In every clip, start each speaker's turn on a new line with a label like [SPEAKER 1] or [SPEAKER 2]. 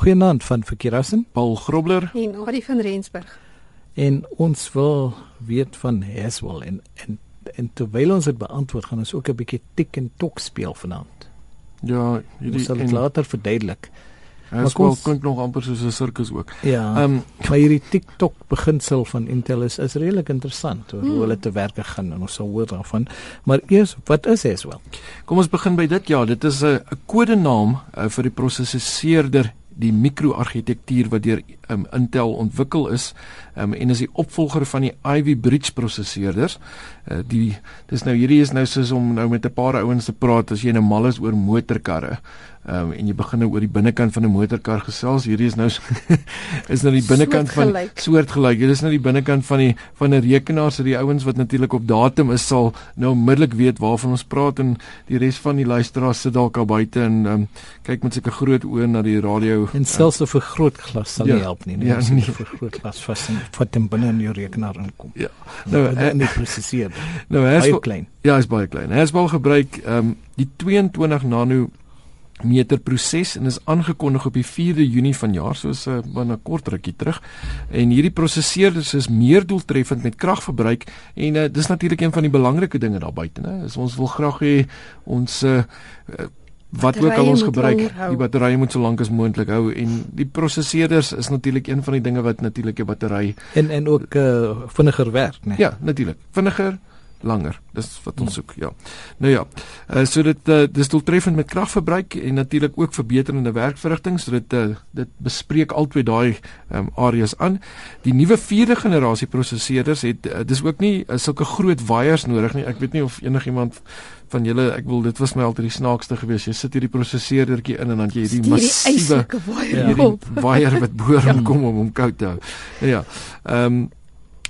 [SPEAKER 1] Goeienaand van Verkeerassen,
[SPEAKER 2] Paul Grobler
[SPEAKER 3] en Adi van Rensburg.
[SPEAKER 1] En ons wil weet van Haswell en en en terwyl ons dit beantwoord, gaan ons ook 'n bietjie tik en tok speel vanaand.
[SPEAKER 2] Ja,
[SPEAKER 1] hierdie sal dit later verduidelik.
[SPEAKER 2] Haswell klink nog amper soos 'n sirkus ook.
[SPEAKER 1] Ja. Ehm um, maar hierdie TikTok beginsel van Intel is is redelik interessant hoe hmm. hulle te werk gaan en ons sal hoor daarvan. Maar eers, wat is Haswell?
[SPEAKER 2] Kom ons begin by dit. Ja, dit is 'n 'n kodenaam uh, vir die prosesseerder die mikroargitektuur wat deur um, Intel ontwikkel is um, en is die opvolger van die Ivy Bridge prosesseerders. Uh, die dis nou hierdie is nou soos om nou met 'n paar ouens te praat as jy nou mal is oor motorkarre um, en jy begin nou oor die binnekant van 'n motorkar gesels. Hierdie is nou is nou die binnekant van soortgelyk. Dit is nou die binnekant van die van 'n rekenaar so die ouens wat natuurlik op datum is sal nou onmiddellik weet waarvan ons praat en die res van die luisteraars sit dalk al buite en um, kyk met sulke groot oë na die radio.
[SPEAKER 1] En selfs 'n vergrootglas sal ja, nie help nie. nie.
[SPEAKER 2] Ja, nie
[SPEAKER 1] vir vergrootglas vas en wat dan binne in jou rekenaar inkom.
[SPEAKER 2] Ja.
[SPEAKER 1] Nou, nou en nie presiseer.
[SPEAKER 2] Nou, hy is klein. Ja, hy is baie klein. Hy wel gebruik ehm um, die 22 nano meter proses en is aangekondig op die 4de Junie vanjaar soos 'n uh, 'n kort rukkie terug. En hierdie prosesseerders is meer doeltreffend met kragverbruik en uh, dis natuurlik een van die belangrike dinge daar buite, né? Is ons wil graag hê ons uh, wat ook al ons gebruik, die batterye moet so lank as moontlik hou en die prosesseerders is natuurlik een van die dinge wat natuurlik die battery
[SPEAKER 1] en en ook uh, vinniger werk, né?
[SPEAKER 2] Ja, natuurlik. Vinniger langer. Dis wat ons soek, ja. Nou ja. Uh, so dit uh, dis doeltreffend met kragverbruik en natuurlik ook verbeterende werkverrigting, so dit uh, dit bespreek albei daai um, areas aan. Die nuwe 4de generasie prosesseerders het uh, dis ook nie uh, sulke groot wires nodig nie. Ek weet nie of enigiemand van julle ek wil dit was my altyd die snaakste geweest. Jy sit hierdie prosesseerdertjie in en dan jy hierdie massiewe wire wat boor ja. kom om hom koud te hou. Nou ja. Ehm um,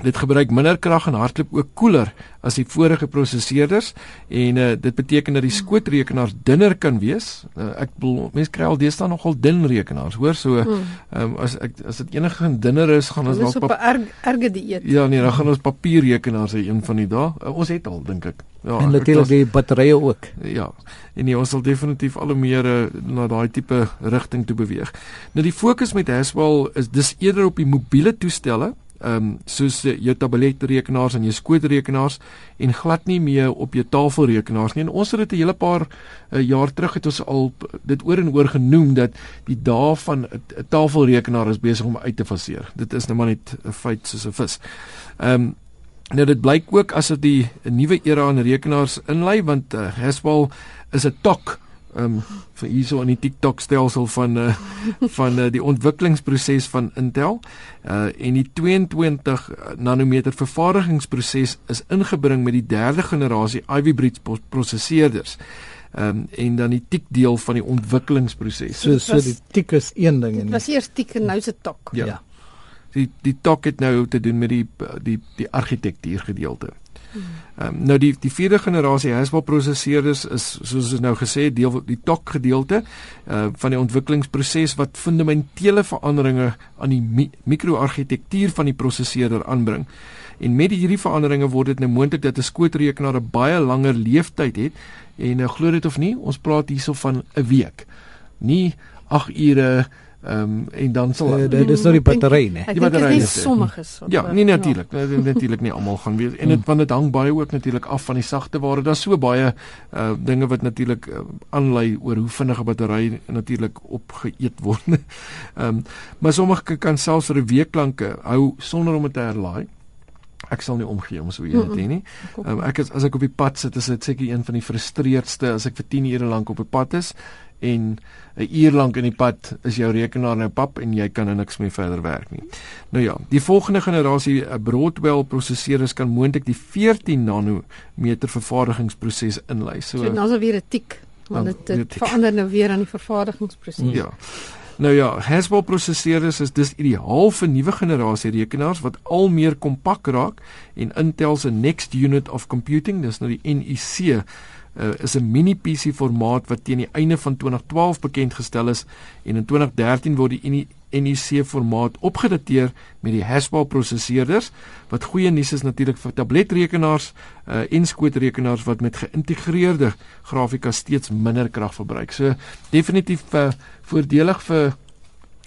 [SPEAKER 2] Dit gebruik minder krag en hardloop ook koeler as die vorige prosesseerders en uh, dit beteken dat die skootrekenaars dunner kan wees. Uh, ek bedoel mense kry al deesdae nogal dun rekenaars, hoor so. Ehm um, as ek as dit enige dunner is, gaan ons
[SPEAKER 3] dalk op 'n erg, erge dieet.
[SPEAKER 2] Ja, nee, dan gaan ons papierrekenaars hê een van die dae. Uh, ons het al, dink ek.
[SPEAKER 1] Ja, en natuurlik die batterye ook.
[SPEAKER 2] Ja. En nee, ons sal definitief al hoe meer uh, na daai tipe rigting toe beweeg. Nou die fokus met Haswell is dis eerder op die mobiele toestelle ehm um, soos jou tabletrekenaars en jou skootrekenaars en glad nie meer op jou tafelrekenaars nie. En ons het dit 'n hele paar uh, jaar terug het ons al dit oor en oor genoem dat die dae van 'n tafelrekenaar is besig om uit te faseer. Dit is nou maar net 'n feit soos 'n vis. Ehm um, nou dit blyk ook as dit die nuwe era aan rekenaars inlei want uh, Haswell is 'n tok ehm um, vir hierso in die TikTok stelsel van uh, van uh, die ontwikkelingsproses van Intel. Uh en die 22 nanometer vervaardigingsproses is ingebring met die derde generasie Ivy Bridge prosesseerders. Ehm um, en dan die tik deel van die ontwikkelingsproses.
[SPEAKER 1] So so die tik is een ding en
[SPEAKER 3] Dit was eers tik en nou se tok.
[SPEAKER 2] Ja. ja. Die die tok het nou te doen met die die die argitektuur gedeelte. Ehm um, nou die die vierde generasie Haswell prosesseerders is soos ons nou gesê deel die TOC gedeelte uh van die ontwikkelingsproses wat fundamentele veranderinge aan die mi mikroargitektuur van die prosesseerder aanbring. En met hierdie veranderinge word dit nou moontlik dat 'n skootrekenaar 'n baie langer leeftyd het en nou glo dit of nie, ons praat hierso van 'n week. Nie 8 ure Ehm um, en dan sal
[SPEAKER 1] uh, dit is nou die battery nê.
[SPEAKER 3] Die battery is sommiges.
[SPEAKER 2] Ja, nie natuurlik. Ja. Natuurlik nie almal gaan weet. En dit want dit hang baie ook natuurlik af van die sagte ware. Daar's so baie uh dinge wat natuurlik uh, aanlei oor hoe vinnig 'n battery natuurlik opgeëet word. Ehm um, maar sommige kan selfs vir 'n week lank hou sonder om dit te herlaai. Ek sal nie omgee om so iets te hê nie. Um, ek is, as ek op die pad sit, is dit seker een van die frustreerdste as ek vir 10 ure lank op 'n pad is en 'n uur lank in die pad is jou rekenaar nou pap en jy kan nou niks meer verder werk nie. Nou ja, die volgende generasie eh, Broadwell prosesseerders kan moontlik die 14 nanometer vervaardigingsproses inlei.
[SPEAKER 3] So, so nou is weer 'n tik, want dit verander nou weer aan die vervaardigingsproses.
[SPEAKER 2] Ja. Nou ja, Haswell prosesseerders is dis ideaal vir nuwe generasie rekenaars wat al meer kompak raak en Intel se Next Unit of Computing, dis nou die NUC uh, is 'n mini PC formaat wat teen die einde van 2012 bekend gestel is en in 2013 word die NEC formaat opgedateer met die Haswell prosesseerders wat goeie nuus is natuurlik vir tabletrekenaars uh, en skootrekenaars wat met geïntegreerde grafika steeds minder krag verbruik. So definitief uh, voordelig vir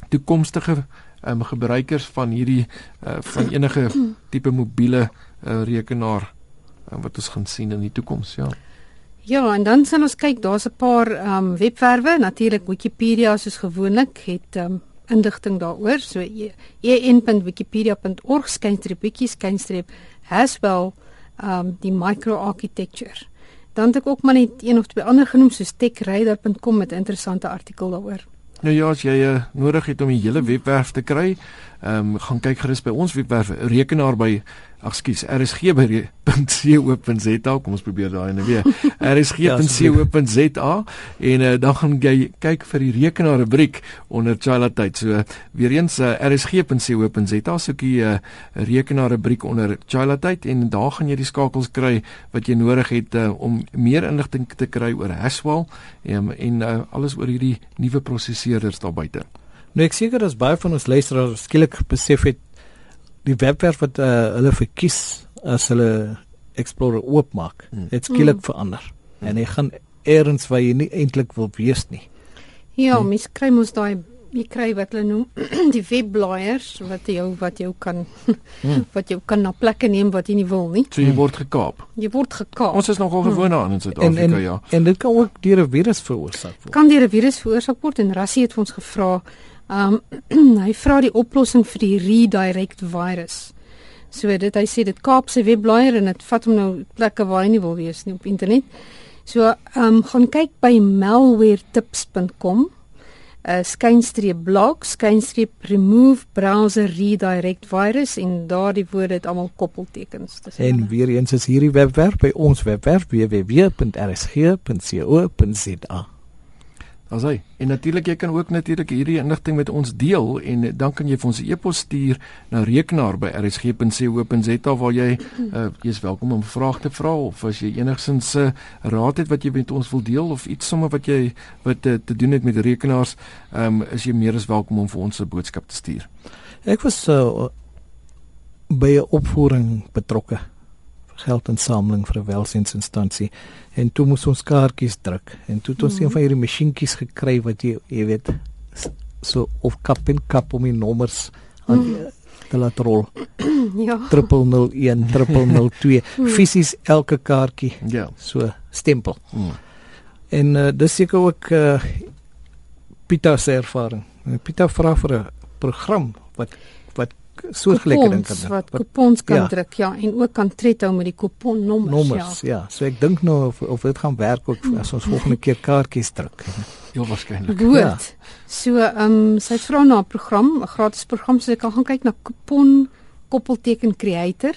[SPEAKER 2] toekomstige um, gebruikers van hierdie uh, van enige tipe mobiele uh, rekenaar uh, wat ons gaan sien in die toekoms, ja.
[SPEAKER 3] Ja, en dan sien ons kyk, daar's 'n paar ehm um, webwerwe, natuurlik Wikipedia soos gewoonlik het ehm um, inligting daaroor. So en.wikipedia.org skynstreep bietjie skynstreep Haswell ehm um, die microarchitecture. Dan het ek ook maar net een of twee ander genoem soos techradar.com met 'n interessante artikel daaroor.
[SPEAKER 2] Nou ja, as jy uh, nodig het om die hele webwerf te kry, ehm um, gaan kyk gerus by ons webwerf rekenaar by ag skus rsg.co.za kom ons probeer daai nou weer. Rsg.co.za en uh, dan gaan jy kyk vir die rekenaar rubriek onder childhood so weer eens uh, rsg.co.za soek jy 'n uh, rekenaar rubriek onder childhood en daar gaan jy die skakels kry wat jy nodig het uh, om meer inligting te kry oor Haswell um, en uh, alles oor hierdie nuwe prosesseerders daar buite.
[SPEAKER 1] Nou ek seker as baie van ons luisteraars skielik besef het die webwerf wat uh, hulle verkies as hulle Explorer oopmaak, hmm. het skielik hmm. verander. Hmm. En jy gaan eers waar jy nie eintlik wil wees nie.
[SPEAKER 3] Ja, hmm. mens kry mos daai jy kry wat hulle noem die webblaaiers wat jou wat jou kan hmm. wat jou kan na plekke neem wat jy nie wil nie.
[SPEAKER 2] So jy word gekaap.
[SPEAKER 3] Jy word gekaap.
[SPEAKER 2] Ons is nogal gewoond hmm. aan in Suid-Afrika, ja.
[SPEAKER 1] En dit kan ook deur 'n virus veroorsaak word.
[SPEAKER 3] Kan deur 'n virus veroorsaak word en Rassie het vir ons gevra Um hy vra die oplossing vir die redirect virus. So dit hy sê dit kaap sy webblaaier en dit vat hom nou plekke waar hy nie wil wees nie op internet. So um gaan kyk by malwaretips.com. uh, skynstreep blog, skynstreep remove browser redirect virus en daardie woorde het almal koppeltekens.
[SPEAKER 1] Dis en weer eens is hierdie webwerf by ons webwerf www.rsg.co.za.
[SPEAKER 2] As hy. En natuurlik jy kan ook natuurlik hierdie inligting met ons deel en dan kan jy vir ons 'n e-pos stuur na rekenaar by rsg.co.za waar jy uh, jy is welkom om vrae te vra of as jy enigsins 'n uh, raad het wat jy met ons wil deel of iets sommer wat jy wat uh, te doen het met rekenaars, um, is jy meer as welkom om vir ons 'n boodskap te stuur.
[SPEAKER 1] Ek was uh, by 'n opvoering betrokke geldinsameling vir 'n welsinsinstansie en toe moes ons kaartjies druk en toe het ons mm. een van hierdie masjienkies gekry wat jy jy weet so of kap en kap om die nommers aan mm. te laat rol. ja. 001 002 mm. fisies elke kaartjie. Ja. So stempel. Mm. En uh, dis seker ook uh, Pieter se ervaring. Pieter vra vir 'n program wat soortgelyke ding kan
[SPEAKER 3] doen. Wat kupons kan ja. druk, ja, en ook kan tred hou met die kuponnommers,
[SPEAKER 1] nommers, ja. ja. So ek dink nou of of dit gaan werk ook as ons volgende keer kaartjies druk.
[SPEAKER 2] Ja, waarskynlik.
[SPEAKER 3] Goed. Ja. So, ehm um, sy vra na 'n program, 'n gratis program, so jy kan gaan kyk na kupon koppelteken creator.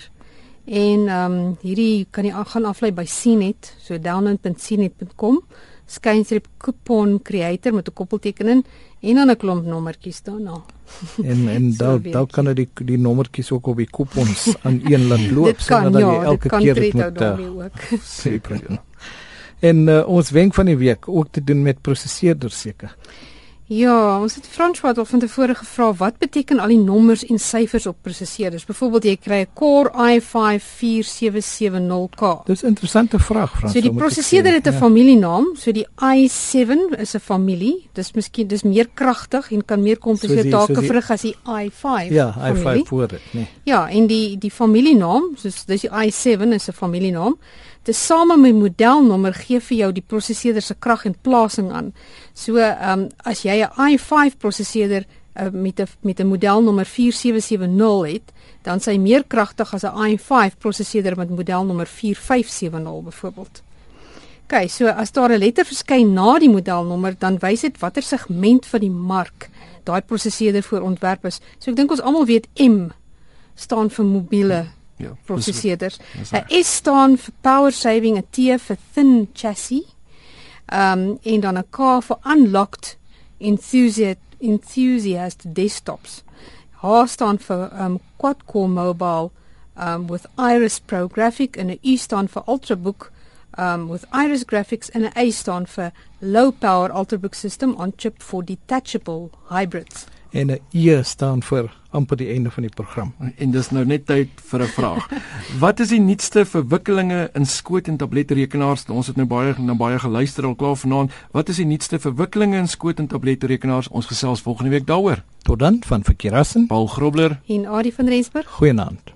[SPEAKER 3] En ehm um, hierdie kan jy gaan aflei by Cnet, so download.cnet.com skynstreep kupon creator met 'n koppelteken in en dan 'n klomp nommertjies daarna.
[SPEAKER 1] en en so daar daar kan jy die die nommertjies ook op die kupons aan een land loop
[SPEAKER 3] sodat
[SPEAKER 1] jy
[SPEAKER 3] ja,
[SPEAKER 1] elke keer
[SPEAKER 3] dit
[SPEAKER 1] moet
[SPEAKER 3] uh,
[SPEAKER 1] seker. en uh, ons wenk van die week ook te doen met prosesseerders seker.
[SPEAKER 3] Ja, ons het François al van tevore gevra wat beteken al die nommers en syfers op prosesseerders. Byvoorbeeld jy kry 'n Core i5 4770K.
[SPEAKER 1] Dis 'n interessante vraag, François.
[SPEAKER 3] So die prosesseerder het 'n ja. familienaam, so die i7 is 'n familie. Dis miskien dis meer kragtig en kan meer komplekse take so verrig as die i5.
[SPEAKER 1] Ja, i5 voor dit, nee.
[SPEAKER 3] Ja, en die die familienaam, soos dis die i7 is 'n familienaam. Tesame met modelnommer gee vir jou die prosesseerder se krag en plasing aan. So, ehm um, as jy 'n i5 prosesseerder uh, met 'n met 'n modelnommer 4770 het, dan sy meer kragtig as 'n i5 prosesseerder met modelnommer 4570 byvoorbeeld. OK, so as daar 'n letter verskyn na die modelnommer, dan wys dit watter segment van die mark daai prosesseerder voor ontwerp is. So ek dink ons almal weet M staan vir mobiele Ja, prosesseerders. 'n S staan vir power saving, 'n T vir thin chassis. Um en dan 'n K vir unlocked enthusiast enthusiast desktops. H staan vir um quad core mobile um with Iris Pro graphic en 'n U staan vir ultrabook um with Iris graphics en 'n A staan vir low power ultrabook system on chip for detachable hybrids
[SPEAKER 1] en 'n E staan vir amper die einde van die program.
[SPEAKER 2] En dis nou net tyd vir 'n vraag. Wat is die nuutste verwikkelinge in skoot en tabletrekenaars? Ons het nou baie na baie geluister al klaar vanaand. Wat is die nuutste verwikkelinge in skoot en tabletrekenaars? Ons gesels volgende week daaroor.
[SPEAKER 1] Tot dan van Verkeerassen.
[SPEAKER 2] Paul Grobler
[SPEAKER 3] En Adie van Rensburg.
[SPEAKER 1] Goeienaand.